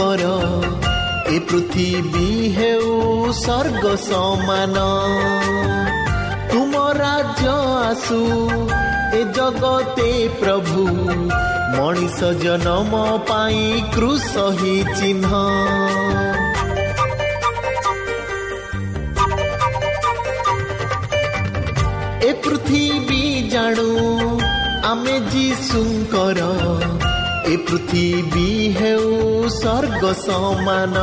ଯୀଶୁଙ୍କର ଏ ପୃଥିବୀ ହେଉ ସ୍ୱର୍ଗ ସମାନ। ତୁମ ରାଜ୍ୟ ଆସୁ ଏ ଜଗତେ ପ୍ରଭୁ। ମଣିଷ ଜନମ ପାଇଁ କୃଷ ହିଁ ଚିହ୍ନ। ଏ ପୃଥିବୀ ଜାଣୁ ଆମେ ଯୀଶୁଙ୍କର। ଏ ପୃଥିବୀ ହେଉ ସ୍ୱର୍ଗ ସମାନ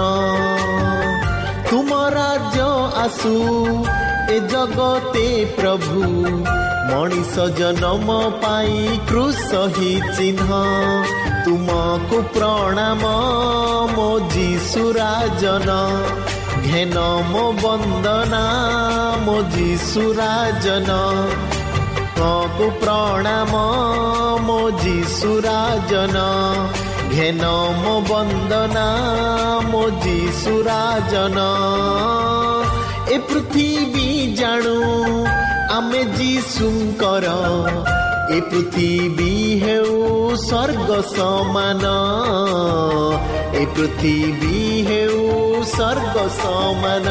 ତୁମ ରାଜ୍ୟ ଆସୁ ଏ ଜଗତେ ପ୍ରଭୁ ମଣିଷ ଜନମ ପାଇଁ କୃଷ ହିଁ ଚିହ୍ନ ତୁମକୁ ପ୍ରଣାମ ମୋ ଯୀଶୁରାଜନ ଘେନ ମୋ ବନ୍ଦନା ମୋ ଯୀଶୁରାଜନ ତୁମକୁ ପ୍ରଣାମ ମୋ ଯୀଶୁରାଜନ ଘେନ ମୋ ବନ୍ଦନା ମୋ ଯୀଶୁରାଜନ ଏ ପୃଥିବୀ ଜାଣୁ ଆମେ ଯୀଶୁଙ୍କର। ଏ ପୃଥିବୀ ହେଉ ସ୍ୱର୍ଗ ସମାନ। ଏ ପୃଥିବୀ ହେଉ ସ୍ୱର୍ଗ ସମାନ।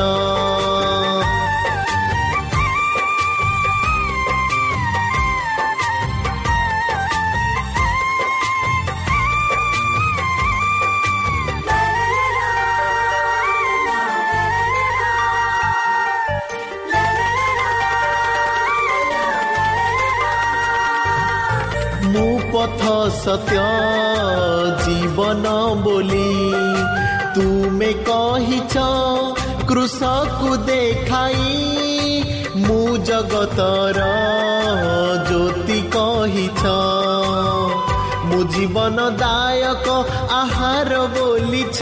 ପଥ ସତ୍ୟ ଜୀବନ ବୋଲି ତୁମେ କହିଛ କୃଷକୁ ଦେଖାଇ ମୁଁ ଜଗତର ଜ୍ୟୋତି କହିଛ ମୁଁ ଜୀବନ ଦାୟକ ଆହାର ବୋଲିଛ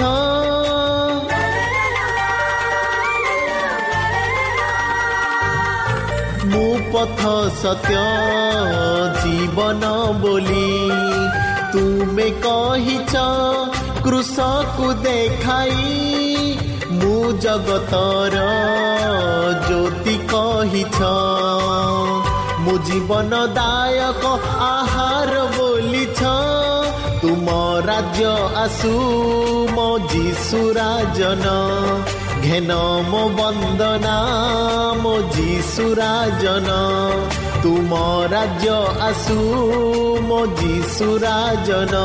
ପଥ ସତ୍ୟ ଜୀବନ ବୋଲି ତୁମେ କହିଛ କୃଷକୁ ଦେଖାଇ ମୁଁ ଜଗତର ଜ୍ୟୋତି କହିଛ ମୁଁ ଜୀବନ ଦାୟକ ଆହାର ବୋଲିଛ ତୁମ ରାଜ୍ୟ ଆସୁ ମୋ ଯୀଶୁରାଜନ ଘେନ ମୋ ବନ୍ଦନା ମୋ ଯୀଶୁରାଜନ ତୁମ ରାଜ୍ୟ ଆସୁ ମୋ ଯୀଶୁରାଜନ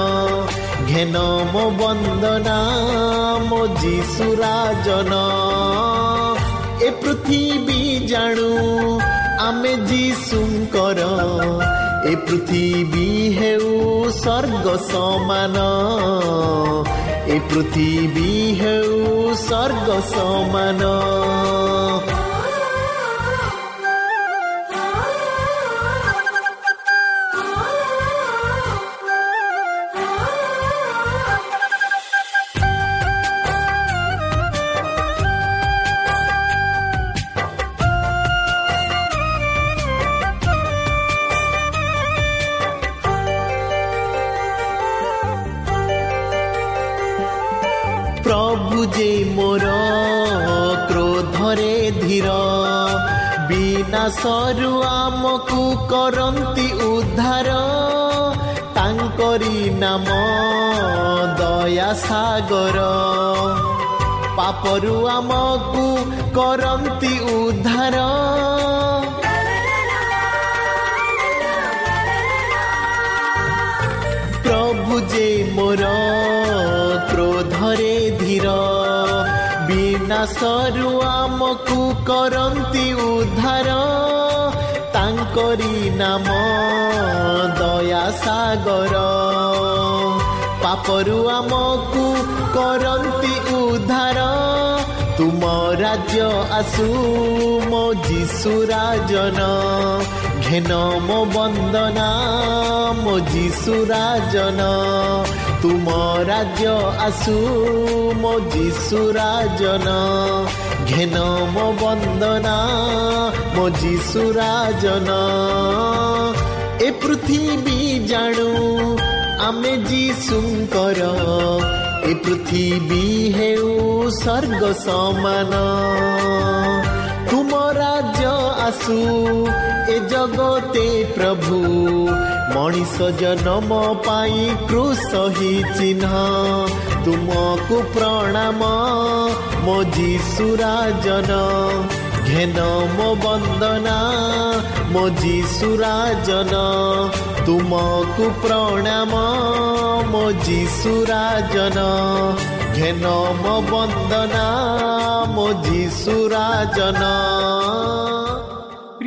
ଘେନ ମୋ ବନ୍ଦନା ମୋ ଯୀଶୁରାଜନ ଏ ପୃଥିବୀ ଜାଣୁ ଆମେ ଯୀଶୁଙ୍କର ଏ ପୃଥିବୀ ହେଉ ସ୍ୱର୍ଗ ସମାନ ଏ ପୃଥିବୀ ହେଉ ସ୍ୱର୍ଗ ସମାନ ବିନାଶରୁ ଆମକୁ କରନ୍ତି ଉଦ୍ଧାର। ତାଙ୍କରି ନାମ ଦୟା ସାଗର। ପାପରୁ ଆମକୁ କରନ୍ତି ଉଦ୍ଧାର। ପ୍ରଭୁ ଯେ ମୋର କ୍ରୋଧରେ ଧୀର ବିନାଶରୁ ଆମକୁ କରନ୍ତି ଉଦ୍ଧାର। ତାଙ୍କରି ନାମ ଦୟା ସାଗର ପାପରୁ ଆମକୁ କରନ୍ତି ଉଦ୍ଧାର ତୁମ ରାଜ୍ୟ ଆସୁ ମୋ ଯୀଶୁ ରାଜନ। ଘେନ ମୋ ବନ୍ଦନା ମୋ ଯୀଶୁ ରାଜନ। ତୁମ ରାଜ୍ୟ ଆସୁ ମୋ ଯୀଶୁ ରାଜନ। ଘେନ ମୋ ବନ୍ଦନା ମୋ ଯୀଶୁ ରାଜନ। ଏ ପୃଥିବୀ ଜାଣୁ ଆମେ ଯୀଶୁଙ୍କର। ଏ ପୃଥିବୀ ହେଉ ସ୍ୱର୍ଗ ସମାନ। ତୁମ ରାଜ୍ୟ ଆସୁ ଏ ଜଗତେ ପ୍ରଭୁ। ମଣିଷ ଜନ୍ମ ପାଇଁ କୃଷ ହି ଚିହ୍ନ। ତୁମକୁ ପ୍ରଣାମ ମୋ ଯୀଶୁ ରାଜନ। ଘେନ ମୋ ବନ୍ଦନା ମୋ ଯୀଶୁ ରାଜନ। ତୁମକୁ ପ୍ରଣାମ ମୋ ଯୀଶୁ ରାଜନ। ଘେନ ମୋ ବନ୍ଦନା ମୋ ଯୀଶୁ Rajan.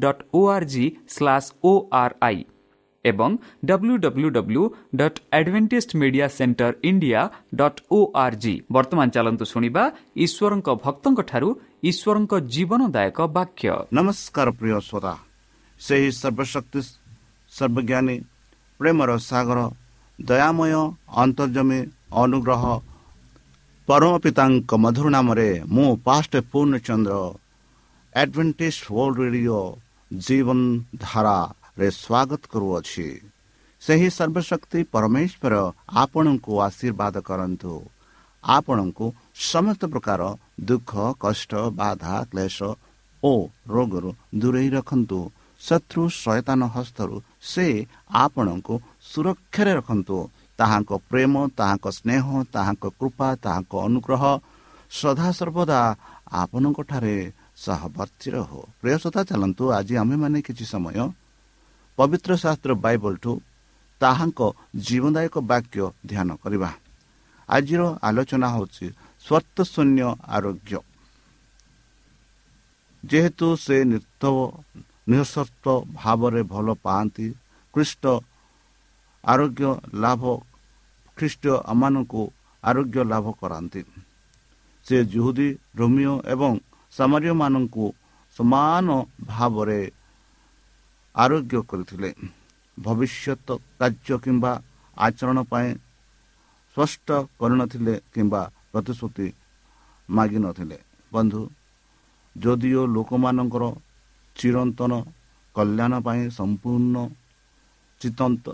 dot O R G slash O I ଏବଂ W W W dot advantage media centre India dot O R G ବର୍ତ୍ତମାନ ଚାଲନ୍ତୁ ଶୁଣିବା ଈଶ୍ୱରଙ୍କ ଭକ୍ତଙ୍କଠାରୁ ଈଶ୍ୱରଙ୍କ ଜୀବନଦାୟକ ବାକ୍ୟ। ନମସ୍କାର ପ୍ରିୟ ଶ୍ରୋତା। ସେହି ସର୍ବଶକ୍ତି ସର୍ବଜ୍ଞାନୀ ପ୍ରେମର ସାଗର ଦୟାମୟ ଅନ୍ତର୍ଜମୀ ଅନୁଗ୍ରହ ପରମ ପିତାଙ୍କ ମଧୁର ନାମରେ ମୁଁ pastor Purnachandra advantage world radio ଜୀବନ ଧାରାରେ ସ୍ୱାଗତ କରୁଅଛି ସେହି ସର୍ବଶକ୍ତି ପରମେଶ୍ୱର ଆପଣଙ୍କୁ ଆଶୀର୍ବାଦ କରନ୍ତୁ ଆପଣଙ୍କୁ ସମସ୍ତ ପ୍ରକାର ଦୁଃଖ କଷ୍ଟ ବାଧା କ୍ଲେଶ ଓ ରୋଗରୁ ଦୂରେଇ ରଖନ୍ତୁ ଶତ୍ରୁ ସୟତାନ ହସ୍ତରୁ ସେ ଆପଣଙ୍କୁ ସୁରକ୍ଷାରେ ରଖନ୍ତୁ ତାହାଙ୍କ ପ୍ରେମ ତାହାଙ୍କ ସ୍ନେହ ତାହାଙ୍କ କୃପା ତାହାଙ୍କ ଅନୁଗ୍ରହ ସଦାସର୍ବଦା ଆପଣଙ୍କଠାରେ ସହବର୍ତ୍ତୀ ରହୁ ପ୍ରିୟସତା ଚାଲନ୍ତୁ ଆଜି ଆମେମାନେ କିଛି ସମୟ ପବିତ୍ର ଶାସ୍ତ୍ର ବାଇବଲଠୁ ତାହାଙ୍କ ଜୀବନଦାୟକ ବାକ୍ୟ ଧ୍ୟାନ କରିବା। ଆଜିର ଆଲୋଚନା ହେଉଛି ସ୍ୱର୍ଥ ଶୂନ୍ୟ ଆରୋଗ୍ୟ। ଯେହେତୁ ସେ ନୃତ୍ୟ ନିଃସର୍ତ୍ତ ଭାବରେ ଭଲ ପାଆନ୍ତି ଖ୍ରୀଷ୍ଟ ଆରୋଗ୍ୟ ଲାଭ ଖ୍ରୀଷ୍ଟ ଆମମାନଙ୍କୁ ଆରୋଗ୍ୟ ଲାଭ କରାନ୍ତି। ସେ ଜୁହୁଦୀ ରୋମିଓ ଏବଂ ସାମାରିୟମାନଙ୍କୁ ସମାନ ଭାବରେ ଆରୋଗ୍ୟ କରିଥିଲେ। ଭବିଷ୍ୟତ କାର୍ଯ୍ୟ କିମ୍ବା ଆଚରଣ ପାଇଁ ସ୍ପଷ୍ଟ କରିନଥିଲେ କିମ୍ବା ପ୍ରତିଶ୍ରୁତି ମାଗିନଥିଲେ ବନ୍ଧୁ ଯଦିଓ ଲୋକମାନଙ୍କର ଚିରନ୍ତନ କଲ୍ୟାଣ ପାଇଁ ସମ୍ପୂର୍ଣ୍ଣ ଚିତନ୍ତ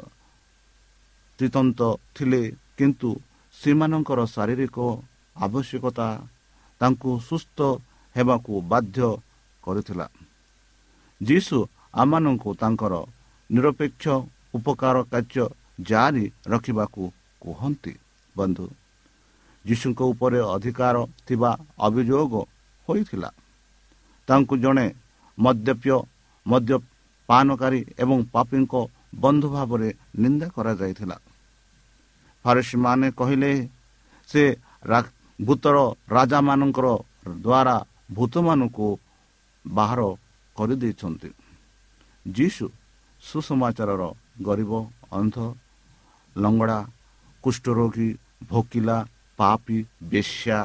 ଚିତନ୍ତ ଥିଲେ କିନ୍ତୁ ସେମାନଙ୍କର ଶାରୀରିକ ଆବଶ୍ୟକତା ତାଙ୍କୁ ସୁସ୍ଥ ହେବାକୁ ବାଧ୍ୟ କରିଥିଲା। ଯୀଶୁ ଆମମାନଙ୍କୁ ତାଙ୍କର ନିରପେକ୍ଷ ଉପକାର କାର୍ଯ୍ୟ ଜାରି ରଖିବାକୁ କୁହନ୍ତି। ବନ୍ଧୁ ଯୀଶୁଙ୍କ ଉପରେ ଅଧିକାର ଥିବା ଅଭିଯୋଗ ହୋଇଥିଲା। ତାଙ୍କୁ ଜଣେ ମଦ୍ୟପ୍ୟ ମଦ୍ୟପାନକାରୀ ଏବଂ ପାପୀଙ୍କ ବନ୍ଧୁ ଭାବରେ ନିନ୍ଦା କରାଯାଇଥିଲା। ଫାରସୀମାନେ କହିଲେ ସେ ଭୂତର ରାଜାମାନଙ୍କର ଦ୍ୱାରା ଭୂତମାନଙ୍କୁ ବାହାର କରିଦେଇଛନ୍ତି। ଯୀଶୁ ସୁସମାଚାରର ଗରିବ ଅନ୍ଧ ଲଙ୍ଗଡ଼ା କୁଷ୍ଠରୋଗୀ ଭୋକିଲା ପାପି ବେଶ୍ୟା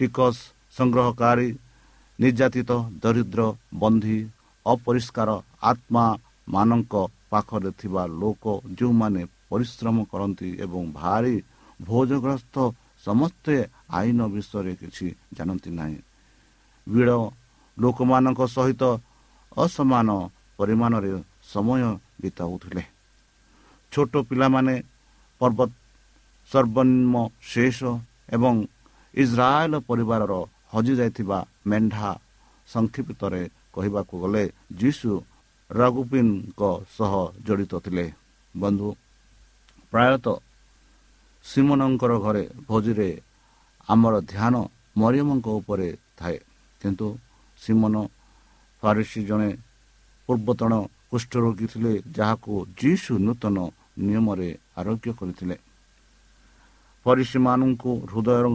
ଟିକସ ସଂଗ୍ରହକାରୀ ନିର୍ଯାତିତ ଦରିଦ୍ର ବନ୍ଧୀ ଅପରିଷ୍କାର ଆତ୍ମାମାନଙ୍କ ପାଖରେ ଥିବା ଲୋକ ଯେଉଁମାନେ ପରିଶ୍ରମ କରନ୍ତି ଏବଂ ଭାରି ଭୋଜଗ୍ରସ୍ତ ସମସ୍ତେ ଆଇନ ବିଷୟରେ କିଛି ଜାଣନ୍ତି ନାହିଁ। ବିଡ଼ ଲୋକମାନଙ୍କ ସହିତ ଅସମାନ ପରିମାଣରେ ସମୟ ବିତାଉଥିଲେ। ଛୋଟ ପିଲାମାନେ ପର୍ବତ ସର୍ବନିମ୍ନ ଶେଷ ଏବଂ ଇସ୍ରାଏଲ ପରିବାରର ହଜିଯାଇଥିବା ମେଣ୍ଢା ସଂକ୍ଷିପ୍ତରେ କହିବାକୁ ଗଲେ ଯୀଶୁ ରଘୁପିନଙ୍କ ସହ ଜଡ଼ିତ ଥିଲେ। ବନ୍ଧୁ ପ୍ରାୟତଃ ସିମନଙ୍କର ଘରେ ଭୋଜିରେ ଆମର ଧ୍ୟାନ ମରିୟମଙ୍କ ଉପରେ ଥାଏ। କିନ୍ତୁ ସିମନ ଫାରିସି ଜଣେ ପୂର୍ବତନ କୁଷ୍ଠରୋଗୀ ଥିଲେ ଯାହାକୁ ଯୀଶୁ ନୂତନ ନିୟମରେ ଆରୋଗ୍ୟ କରିଥିଲେ। ପରିସୀମାନଙ୍କୁ ହୃଦୟର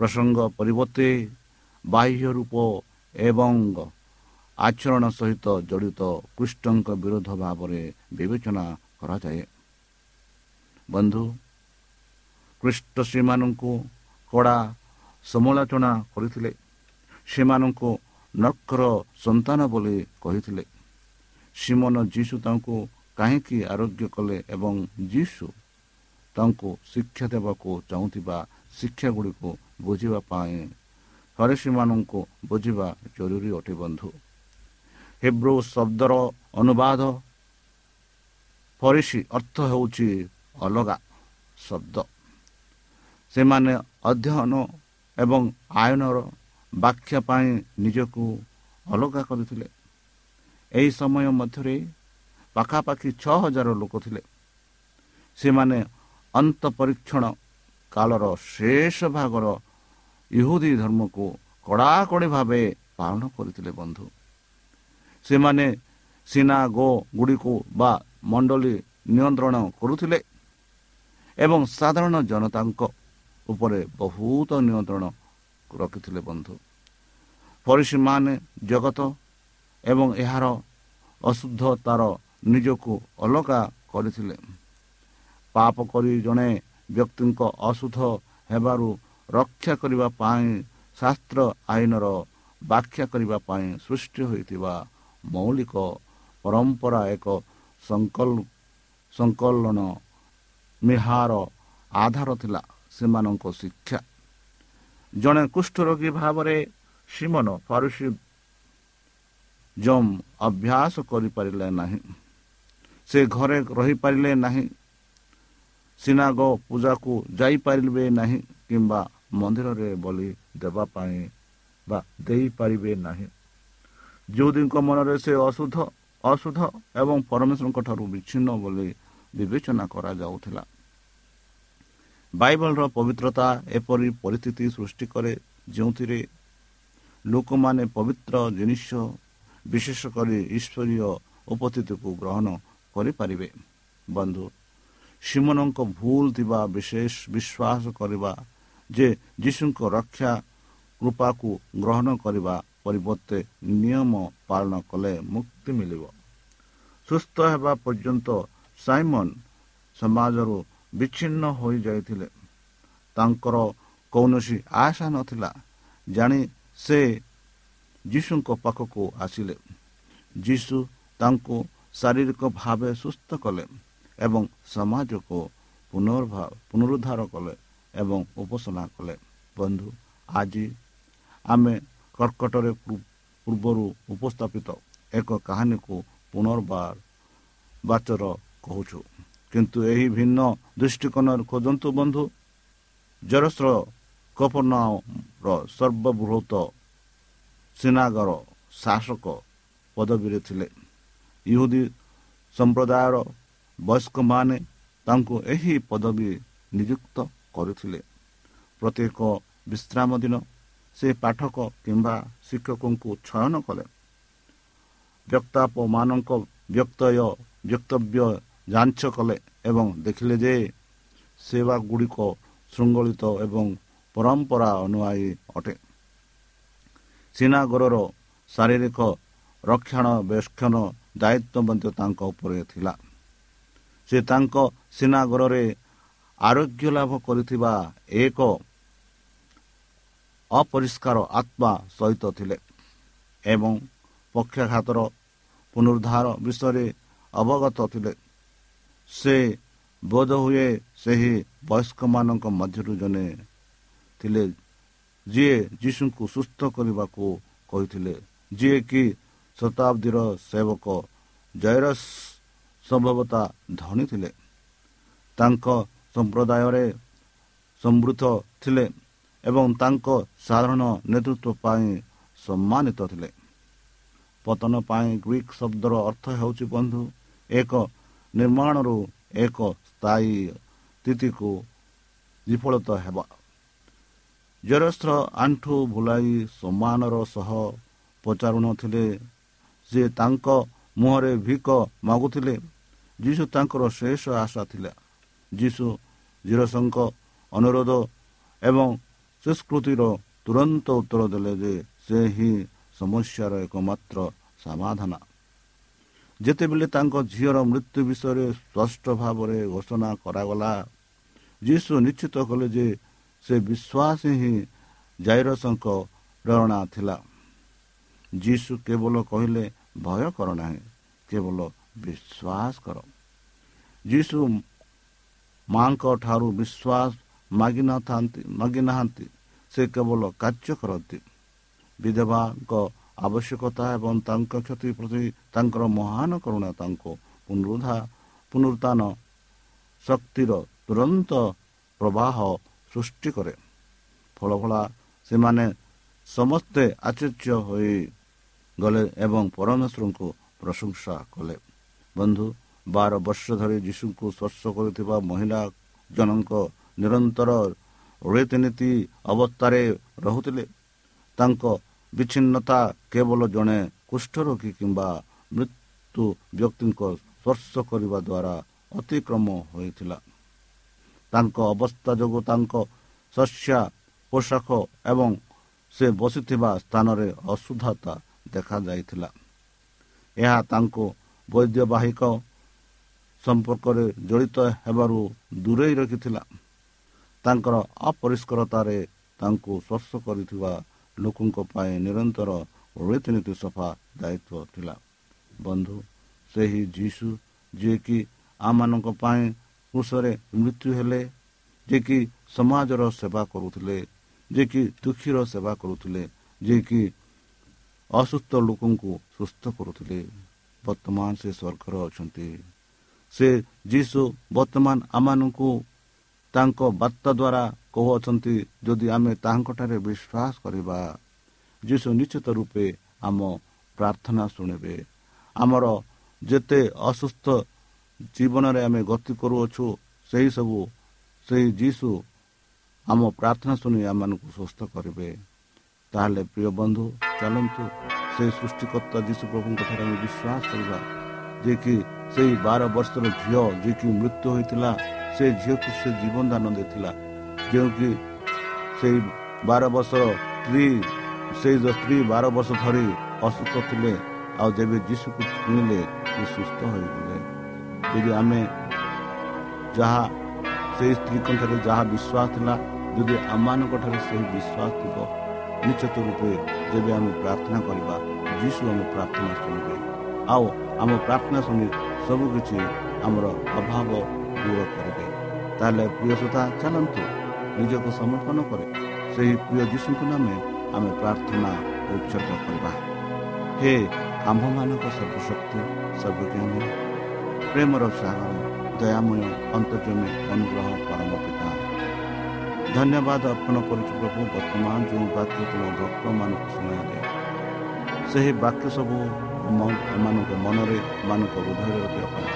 ପ୍ରସଙ୍ଗ ପରିବର୍ତ୍ତେ ବାହ୍ୟ ରୂପ ଏବଂ ଆଚରଣ ସହିତ ଜଡ଼ିତ କୃଷ୍ଣଙ୍କ ବିରୋଧ ଭାବରେ ବିବେଚନା କରାଯାଏ। ବନ୍ଧୁ କୃଷ୍ଟ ସେମାନଙ୍କୁ କଡ଼ା ସମାଲୋଚନା କରିଥିଲେ। ସେମାନଙ୍କୁ ନର୍କର ସନ୍ତାନ ବୋଲି କହିଥିଲେ। ସିମନ ଯୀଶୁ ତାଙ୍କୁ କାହିଁକି ଆରୋଗ୍ୟ କଲେ ଏବଂ ଯୀଶୁ ତାଙ୍କୁ ଶିକ୍ଷା ଦେବାକୁ ଚାହୁଁଥିବା ଶିକ୍ଷା ଗୁଡ଼ିକୁ ବୁଝିବା ପାଇଁ ଫରେସୀମାନଙ୍କୁ ବୁଝିବା ଜରୁରୀ ଅଟେ ବନ୍ଧୁ। ହେବ୍ରୁ ଶବ୍ଦର ଅନୁବାଦ ଫରିସି ଅର୍ଥ ହେଉଛି ଅଲଗା ଶବ୍ଦ। ସେମାନେ ଅଧ୍ୟୟନ ଏବଂ ଆଇନର ବ୍ୟାଖ୍ୟା ପାଇଁ ନିଜକୁ ଅଲଗା କରିଥିଲେ। ଏହି ସମୟ ମଧ୍ୟରେ ପାଖାପାଖି ଛଅ ହଜାର ଲୋକ ଥିଲେ। ସେମାନେ ଅନ୍ତ ପରୀକ୍ଷଣ କାଳର ଶେଷ ଭାଗର ଇହୁଦୀ ଧର୍ମକୁ କଡ଼ାକଡ଼ି ଭାବେ ପାଳନ କରିଥିଲେ ବନ୍ଧୁ। ସେମାନେ ସିନା ଗୋ ଗୁଡ଼ିକୁ ବା ମଣ୍ଡଳୀ ନିୟନ୍ତ୍ରଣ କରୁଥିଲେ ଏବଂ ସାଧାରଣ ଜନତାଙ୍କ ଉପରେ ବହୁତ ନିୟନ୍ତ୍ରଣ ରଖିଥିଲେ ବନ୍ଧୁ। ପରିସୀମାନେ ଜଗତ ଏବଂ ଏହାର ଅଶୁଦ୍ଧତାର ନିଜକୁ ଅଲଗା କରିଥିଲେ। ପାପ କରି ଜଣେ ବ୍ୟକ୍ତିଙ୍କ ଅଶୁଦ୍ଧ ହେବାରୁ ରକ୍ଷା କରିବା ପାଇଁ ଶାସ୍ତ୍ର ଆଇନର ବ୍ୟାଖ୍ୟା କରିବା ପାଇଁ ସୃଷ୍ଟି ହୋଇଥିବା ମୌଳିକ ପରମ୍ପରା ଏକ ସଂକଳନ ମିହାର ଆଧାର ଥିଲା ସେମାନଙ୍କ ଶିକ୍ଷା। ଜଣେ କୁଷ୍ଠରୋଗୀ ଭାବରେ ସିମନ ଫାରୁସି ଜମ୍ ଅଭ୍ୟାସ କରିପାରିଲେ ନାହିଁ। ସେ ଘରେ ରହିପାରିଲେ ନାହିଁ। ସିନାଗ ପୂଜାକୁ ଯାଇପାରିବେ ନାହିଁ କିମ୍ବା ମନ୍ଦିରରେ ବଲି ଦେବା ପାଇଁ ବା ଦେଇପାରିବେ ନାହିଁ। ଯେଉଁଦିଙ୍କ ମନରେ ସେ ଅଶୁଦ୍ଧ ଅଶୁଦ୍ଧ ଏବଂ ପରମେଶ୍ୱରଙ୍କ ଠାରୁ ବିଚ୍ଛିନ୍ନ ବୋଲି ବିବେଚନା କରାଯାଉଥିଲା। ବାଇବଲର ପବିତ୍ରତା ଏପରି ପରିସ୍ଥିତି ସୃଷ୍ଟି କରେ ଯେଉଁଥିରେ ଲୋକମାନେ ପବିତ୍ର ଜିନିଷ ବିଶେଷ କରି ଈଶ୍ୱରୀୟ ଉପସ୍ଥିତିକୁ ଗ୍ରହଣ କରିପାରିବେ। ବନ୍ଧୁ ସିମନଙ୍କ ଭୁଲ ଥିବା ବିଶେଷ ବିଶ୍ୱାସ କରିବା ଯେ ଯୀଶୁଙ୍କ ରକ୍ଷା କୃପାକୁ ଗ୍ରହଣ କରିବା ପରିବର୍ତ୍ତେ ନିୟମ ପାଳନ କଲେ ମୁକ୍ତି ମିଳିବ। ସୁସ୍ଥ ହେବା ପର୍ଯ୍ୟନ୍ତ ସାଇମନ ସମାଜରୁ ବିଚ୍ଛିନ୍ନ ହୋଇଯାଇଥିଲେ ତାଙ୍କର କୌଣସି ଆଶା ନଥିଲା ଜାଣି ସେ ଯୀଶୁଙ୍କ ପାଖକୁ ଆସିଲେ ଯୀଶୁ ତାଙ୍କୁ ଶାରୀରିକ ଭାବେ ସୁସ୍ଥ କଲେ ଏବଂ ସମାଜକୁ ପୁନରୁଦ୍ଧାର କଲେ ଏବଂ ଉପାସନା କଲେ ବନ୍ଧୁ ଆଜି ଆମେ କର୍କଟରେ ପୂର୍ବରୁ ଉପସ୍ଥାପିତ ଏକ କାହାଣୀକୁ ପୁନର୍ବାର ବାଚର କହୁଛୁ କିନ୍ତୁ ଏହି ଭିନ୍ନ ଦୃଷ୍ଟିକୋଣ ଖୋଜନ୍ତୁ ବନ୍ଧୁ। ଜରସ୍ର କପର୍ଣ୍ଣର ସର୍ବବୃହତ ସିନାଗର ଶାସକ ପଦବୀରେ ଥିଲେ। ଇହୁଦୀ ସମ୍ପ୍ରଦାୟର ବୟସ୍କମାନେ ତାଙ୍କୁ ଏହି ପଦବୀ ନିଯୁକ୍ତ କରିଥିଲେ। ପ୍ରତ୍ୟେକ ବିଶ୍ରାମ ଦିନ ସେ ପାଠକ କିମ୍ବା ଶିକ୍ଷକଙ୍କୁ ଚୟନ କଲେ। ବକ୍ତାପମାନଙ୍କ ବ୍ୟକ୍ତୟ ବକ୍ତବ୍ୟ ଯାଞ୍ଚ କଲେ ଏବଂ ଦେଖିଲେ ଯେ ସେବା ଗୁଡ଼ିକ ଶୃଙ୍ଖଳିତ ଏବଂ ପରମ୍ପରା ଅନୁଆୟୀ ଅଟେ। ସିନାଗରର ଶାରୀରିକ ରକ୍ଷଣାବେକ୍ଷଣ ଦାୟିତ୍ୱ ମଧ୍ୟ ତାଙ୍କ ଉପରେ ଥିଲା। ସେ ତାଙ୍କ ସିନାଗରରେ ଆରୋଗ୍ୟ ଲାଭ କରିଥିବା ଏକ ଅପରିଷ୍କାର ଆତ୍ମା ସହିତ ଥିଲେ ଏବଂ ପକ୍ଷାଘାତର ପୁନରୁଦ୍ଧାର ବିଷୟରେ ଅବଗତ ଥିଲେ। ସେ ବୋଧହୁଏ ସେହି ବୟସ୍କମାନଙ୍କ ମଧ୍ୟରୁ ଜଣେ ଥିଲେ ଯିଏ ଯୀଶୁଙ୍କୁ ସୁସ୍ଥ କରିବାକୁ କହିଥିଲେ। ଯିଏକି ଶତାବ୍ଦୀର ସେବକ ଜୟରସ ସମ୍ଭବତା ଧନୀ ଥିଲେ। ତାଙ୍କ ସମ୍ପ୍ରଦାୟରେ ସମୃଦ୍ଧ ଥିଲେ ଏବଂ ତାଙ୍କ ସାଧାରଣ ନେତୃତ୍ୱ ପାଇଁ ସମ୍ମାନିତ ଥିଲେ। ପତନ ପାଇଁ ଗ୍ରୀକ୍ ଶବ୍ଦର ଅର୍ଥ ହେଉଛି ବନ୍ଧୁ ଏକ ନିର୍ମାଣରୁ ଏକ ସ୍ଥାୟୀ ସ୍ଥିତିକୁ ବିଫଳତ ହେବା ଜରସ୍ର ଆଣ୍ଠୁ ଭୁଲାଇ ସମ୍ମାନର ସହ ପଚାରୁନଥିଲେ ସେ ତାଙ୍କ ମୁହଁରେ ଭିକ ମାଗୁଥିଲେ ଯୀଶୁ ତାଙ୍କର ଶେଷ ଆଶା ଥିଲା ଯୀଶୁ ଜିରସଙ୍କ ଅନୁରୋଧ ଏବଂ ସଂସ୍କୃତିର ତୁରନ୍ତ ଉତ୍ତର ଦେଲେ ଯେ ସେ ହିଁ ସମସ୍ୟାର ଏକମାତ୍ର ସମାଧାନ ଯେତେବେଳେ ତାଙ୍କ ଝିଅର ମୃତ୍ୟୁ ବିଷୟରେ ସ୍ପଷ୍ଟ ଭାବରେ ଘୋଷଣା କରାଗଲା ଯୀଶୁ ନିଶ୍ଚିତ କଲେ ଯେ ସେ ବିଶ୍ୱାସ ହିଁ ଜାଇରସଙ୍କ ପ୍ରେରଣା ଥିଲା। ଯୀଶୁ କେବଳ କହିଲେ ଭୟ କର ନାହିଁ କେବଳ ବିଶ୍ୱାସ କର। ଯୀଶୁ ମାଙ୍କ ଠାରୁ ବିଶ୍ୱାସ ମାଗିନଥାନ୍ତି ମାଗିନାହାନ୍ତି ସେ କେବଳ କାର୍ଯ୍ୟ କରନ୍ତି। ବିଧବାଙ୍କ ଆବଶ୍ୟକତା ଏବଂ ତାଙ୍କ କ୍ଷତି ପ୍ରତି ତାଙ୍କର ମହାନ କରୁଣା ତାଙ୍କୁ ପୁନରୁଦ୍ଧା ପୁନରୁତ୍ଥାନ ଶକ୍ତିର ତୁରନ୍ତ ପ୍ରବାହ ସୃଷ୍ଟି କରେ ଫଳ ଫଳା ସେମାନେ ସମସ୍ତେ ଆଚର୍ଯ୍ୟ ହୋଇଗଲେ ଏବଂ ପରମେଶ୍ୱରଙ୍କୁ ପ୍ରଶଂସା କଲେ ବନ୍ଧୁ ବାର ବର୍ଷ ଧରି ଯୀଶୁଙ୍କୁ ସ୍ପର୍ଶ କରୁଥିବା ମହିଳା ଜଣଙ୍କ ନିରନ୍ତର ରୀତିନୀତି ଅବସ୍ଥାରେ ରହୁଥିଲେ। ତାଙ୍କ ବିଚ୍ଛିନ୍ନତା କେବଳ ଜଣେ କୁଷ୍ଠରୋଗୀ କିମ୍ବା ମୃତ୍ୟୁ ବ୍ୟକ୍ତିଙ୍କ ସ୍ପର୍ଶ କରିବା ଦ୍ୱାରା ଅତିକ୍ରମ ହୋଇଥିଲା ତାଙ୍କ ଅବସ୍ଥା ଯୋଗୁଁ ତାଙ୍କ ଶସ୍ୟା ପୋଷାକ ଏବଂ ସେ ବସିଥିବା ସ୍ଥାନରେ ଅଶୁଦ୍ଧତା ଦେଖାଯାଇଥିଲା ଏହା ତାଙ୍କୁ ବୈଦ୍ୟବାହିକ ସମ୍ପର୍କରେ ଜଡ଼ିତ ହେବାରୁ ଦୂରେଇ ରଖିଥିଲା। ତାଙ୍କର ଅପରିଷ୍କାରତାରେ ତାଙ୍କୁ ସ୍ପର୍ଶ କରିଥିବା ଲୋକଙ୍କ ପାଇଁ ନିରନ୍ତର ରୀତିନୀତି ସଫା ଦାୟିତ୍ୱ ଥିଲା। ବନ୍ଧୁ ସେହି ଯୀଶୁ ଯିଏକି ଆମମାନଙ୍କ ପାଇଁ କୃଷରେ ମୃତ୍ୟୁ ହେଲେ ଯିଏକି ସମାଜର ସେବା କରୁଥିଲେ ଯିଏକି ଦୁଃଖୀର ସେବା କରୁଥିଲେ ଯିଏକି ଅସୁସ୍ଥ ଲୋକଙ୍କୁ ସୁସ୍ଥ କରୁଥିଲେ ବର୍ତ୍ତମାନ ସେ ସ୍ୱର୍ଗରେ ଅଛନ୍ତି। ସେ ଯୀଶୁ ବର୍ତ୍ତମାନ ଆମମାନଙ୍କୁ ତାଙ୍କ ବାର୍ତ୍ତା ଦ୍ୱାରା କହୁଅଛନ୍ତି ଯଦି ଆମେ ତାହାଙ୍କଠାରେ ବିଶ୍ୱାସ କରିବା ଯୀଶୁ ନିଶ୍ଚିତ ରୂପେ ଆମ ପ୍ରାର୍ଥନା ଶୁଣିବେ। ଆମର ଯେତେ ଅସୁସ୍ଥ ଜୀବନରେ ଆମେ ଗତି କରୁଅଛୁ ସେହିସବୁ ସେହି ଯୀଶୁ ଆମ ପ୍ରାର୍ଥନା ଶୁଣି ଆମମାନଙ୍କୁ ସୁସ୍ଥ କରିବେ। ତାହେଲେ ପ୍ରିୟ ବନ୍ଧୁ ଚାଲନ୍ତୁ ସେହି ସୃଷ୍ଟିକର୍ତ୍ତା ଯୀଶୁ ପ୍ରଭୁଙ୍କ ଠାରେ ଆମେ ବିଶ୍ୱାସ କରିବା ଯିଏକି ସେହି ବାର ବର୍ଷର ଝିଅ ଯିଏକି ମୃତ୍ୟୁ ହୋଇଥିଲା ସେ ଝିଅକୁ ସେ ଜୀବନ ଦାନ ଦେଇଥିଲା। ଯେଉଁକି ସେଇ ବାର ବର୍ଷର ସ୍ତ୍ରୀ ସେଇ ସ୍ତ୍ରୀ ବାର ବର୍ଷ ଧରି ଅସୁସ୍ଥ ଥିଲେ ଆଉ ଯେବେ ଯୀଶୁକୁ ଛୁଇଁଲେ ସେ ସୁସ୍ଥ ହୋଇଗଲେ। ଯଦି ଆମେ ଯାହା ସେହି ସ୍ତ୍ରୀଙ୍କ ଠାରେ ଯାହା ବିଶ୍ୱାସ ଥିଲା ଯଦି ଆମମାନଙ୍କ ଠାରେ ସେହି ବିଶ୍ୱାସ ଥିବ ନିଶ୍ଚିତ ରୂପେ ଯେବେ ଆମେ ପ୍ରାର୍ଥନା କରିବା ଯୀଶୁ ଆମ ପ୍ରାର୍ଥନା ଶୁଣିବେ। ଆଉ ଆମ ପ୍ରାର୍ଥନା ଶୁଣି ସବୁକିଛି ଆମର ଅଭାବ ଦୂର କରିବେ। ତାହେଲେ ପ୍ରିୟ ସୁତା ଚାଲନ୍ତୁ ନିଜକୁ ସମର୍ପଣ କରେ। ସେହି ପ୍ରିୟ ଯୀଶୁଙ୍କ ନାମେ ଆମେ ପ୍ରାର୍ଥନା ଉଚ୍ଚତ କରିବା। ହେ ଆମ୍ଭମାନଙ୍କ ସର୍ବଶକ୍ତି ସର୍ବଜ୍ଞାନୀ ପ୍ରେମର ସାଗର ଦୟାମୟ ଅନ୍ତର୍ଜମୀ ଅନୁଗ୍ରହ ପରମ ପିତା। ଧନ୍ୟବାଦ ଅର୍ପଣ କରୁଛୁ ପ୍ରଭୁ ବର୍ତ୍ତମାନ ଯେଉଁ ବାକ୍ୟ ତୁମ ଭକ୍ତମାନଙ୍କୁ ଶୁଣାଇଲେ। ସେହି ବାକ୍ୟ ସବୁ ଏମାନଙ୍କ ମନରେ ଏମାନଙ୍କ ହୃଦୟରେ ରଖିବା ପାଇଁ।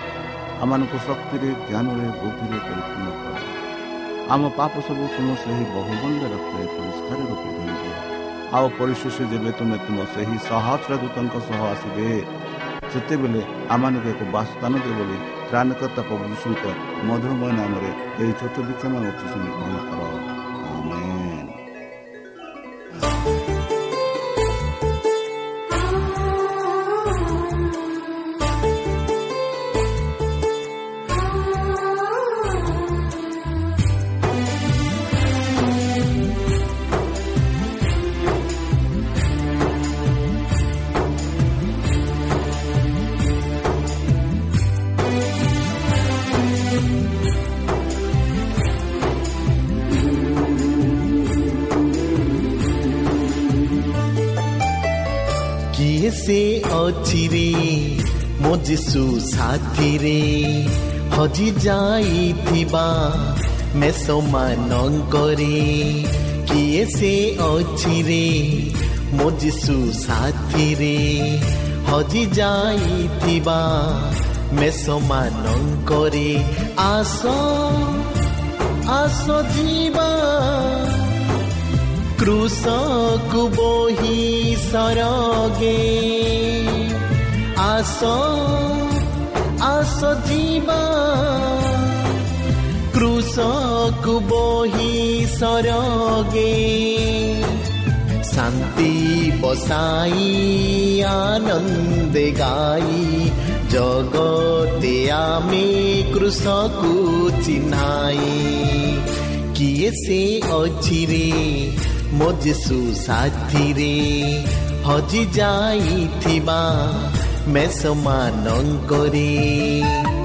ଆମମାନଙ୍କୁ ଶକ୍ତିରେ ଜ୍ଞାନରେ ବୁଦ୍ଧିରେ ପରିପୂର୍ଣ୍ଣ କର। ଆମ ପାପ ସବୁ ତୁମ ସେହି ବହୁମୂଲ୍ୟ ରକ୍ତରେ ପରିଷ୍କାର ରୂପେ ଧରିବେ ଆଉ ପରିଶେଷ ଯେବେ ତୁମେ ତୁମ ସେହି ସହସ୍ର ଦୂତଙ୍କ ସହ ଆସିବେ ସେତେବେଳେ ଆମମାନଙ୍କୁ ଏକ ବାସସ୍ଥାନ ଦେବ ବୋଲି ତ୍ରାଣକର୍ତ୍ତା ପ୍ରଭୁ ଯୀଶୁଙ୍କ ମଧୁରମୟ ନାମରେ ଏହି ଛୋଟ ବିକ୍ଷମ ଶୁଣି ଗ୍ରହଣ କର ସାଥିରେ ହଜି ଯାଇଥିବା ମେଷମାନଙ୍କରେ କିଏ ସେ ଅଛି ରେ ମୋ ଯୀଶୁ ସାଥିରେ ହଜି ଯାଇଥିବା ମେଷମାନଙ୍କରେ ଆସ ଆସ ଯିବା କୃଷକୁ ବୋହି ସରଗେ ଆସ ଆସ ଯିବା କୃଷକୁ ବୋହି ସରଗେ ଶାନ୍ତି ବସାଇ ଆନନ୍ଦେ ଗାଇ ଜଗତେ ଆମେ କୃଷକୁ ଚିହ୍ନାଇ କିଏ ସେ ଅଛି ରେ ମୋ ଯୀଶୁ ସାଥିରେ ହଜି ଯାଇଥିବା ମେଷମାନଙ୍କରେ କେତେ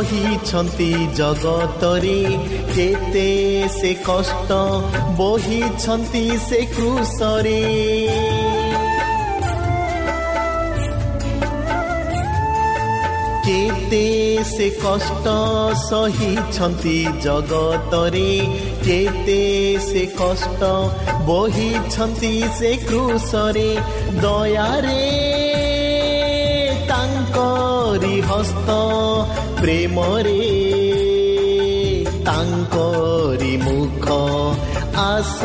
ସହିଛନ୍ତି ଜଗତରେ କେତେ ସେ କଷ୍ଟ ବହିଛନ୍ତି ସେ କୃଷରେ କେତେ ସେ କଷ୍ଟ ସହିଛନ୍ତି ଜଗତରେ କେତେ ସେ କଷ୍ଟ ବହିଛନ୍ତି ସେ କୃଷରେ ଦୟାରେ ତାଙ୍କରି ହସ୍ତ ପ୍ରେମରେ ତାଙ୍କରି ମୁଖ ଆସ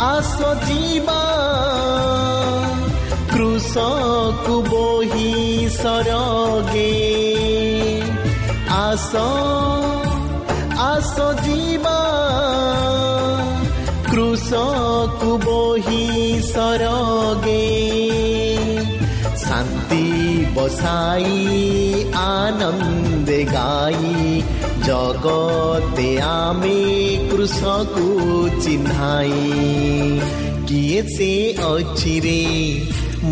ଆସ ଯିବା। କୃଷକୁ ବୋହି ସରଗେ। ଆସ ଆସ ଯିବା। କୃଷକୁ ବୋହି ସରଗେ। ଶାନ୍ତି ବସାଇ ଆନନ୍ଦେ ଗାଇ ଜଗତେ ଆମେ କୃଷକୁ ଚିହ୍ନାଇ କିଏ ସେ ଅଛି ରେ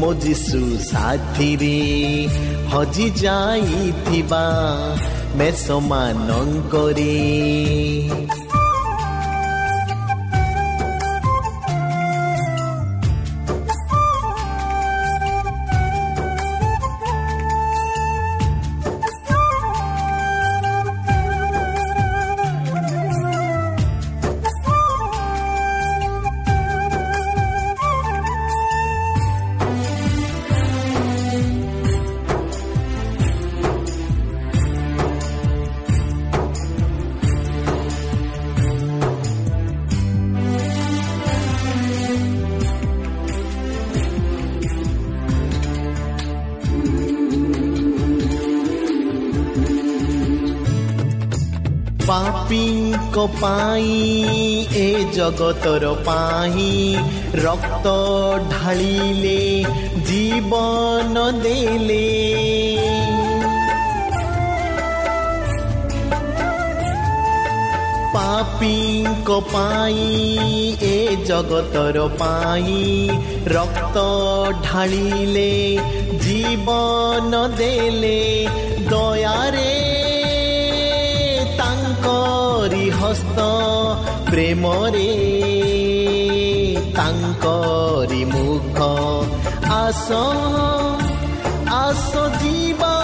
ମୋ ଯୀଶୁ ସାଥିରେ ହଜି ଯାଇଥିବା ମେଷମାନଙ୍କରେ ଏ ଜଗତର ପାଇଁ ରକ୍ତ ଢାଳିଲେ ଜୀବନ ଦେଲେ ପାପୀଙ୍କ ପାଇଁ ଏ ଜଗତର ପାଇଁ ରକ୍ତ ଢାଳିଲେ ଜୀବନ ଦେଲେ ହସ୍ତ ପ୍ରେମରେ ତାଙ୍କରି ମୁଖ ଆସ ଆସ ଯିବା।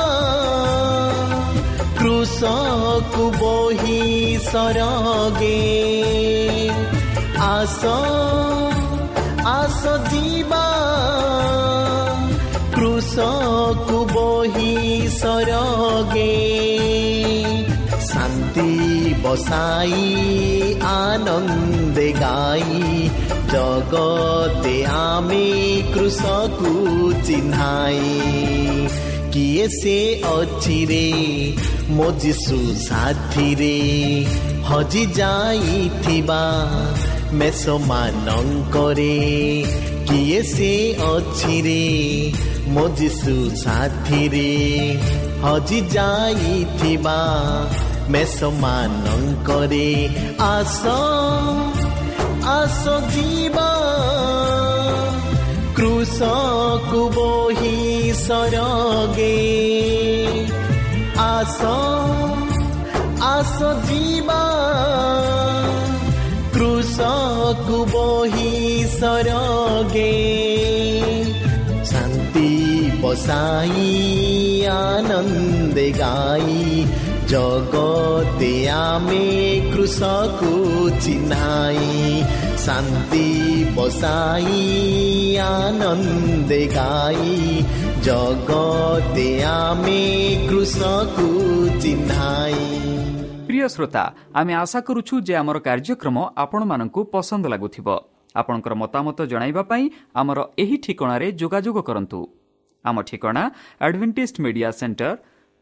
କୃଷକୁ ବୋହି ସରଗେ। ଆସ ଆସ ଯିବା। କୃଷକୁ ବୋହି ସରଗେ। ଶାନ୍ତି ବସାଇ ଆନନ୍ଦେ ଗାଇ ଜଗତେ ଆମେ କୃଷକୁ ଚିହ୍ନାଇ କିଏ ସେ ଅଛି ରେ ମୋ ଯୀଶୁ ସାଥିରେ ହଜି ଯାଇଥିବା ମେଷମାନଙ୍କରେ କିଏ ସେ ଅଛି ରେ ମୋ ଯୀଶୁ ସାଥିରେ ହଜି ଯାଇଥିବା মেচ মানং আছ আচ আচ জীৱ কৃষ আছ স্বৰগে আচ আচ জীৱ কৃষ শান্তি বচাই আনন্দে গাই ଜଗତେ ଆମେ କୃଷକୁ ଚିହ୍ନାଇ ଶାନ୍ତି ବସାଇ ଆନନ୍ଦେ ଗାଇ ଜଗତେ ଆମେ କୃଷକୁ ଚିହ୍ନାଇ প্রিয় শ্রোতা আমি আশা করুছু যে আমার কার্যক্রম ଆପଣମାନଙ୍କୁ ପସନ୍ଦ ଲାଗୁଥିବ ଆପଣଙ୍କର ମତାମତ ଜଣାଇବା ପାଇଁ ଆମର ଏହି ଠିକଣାରେ ଯୋଗାଯୋଗ କରନ୍ତୁ ଆମ ଠିକଣା ଆଡ଼ଭେଣ୍ଟିସ୍ଡ ମିଡ଼ିଆ ସେଣ୍ଟର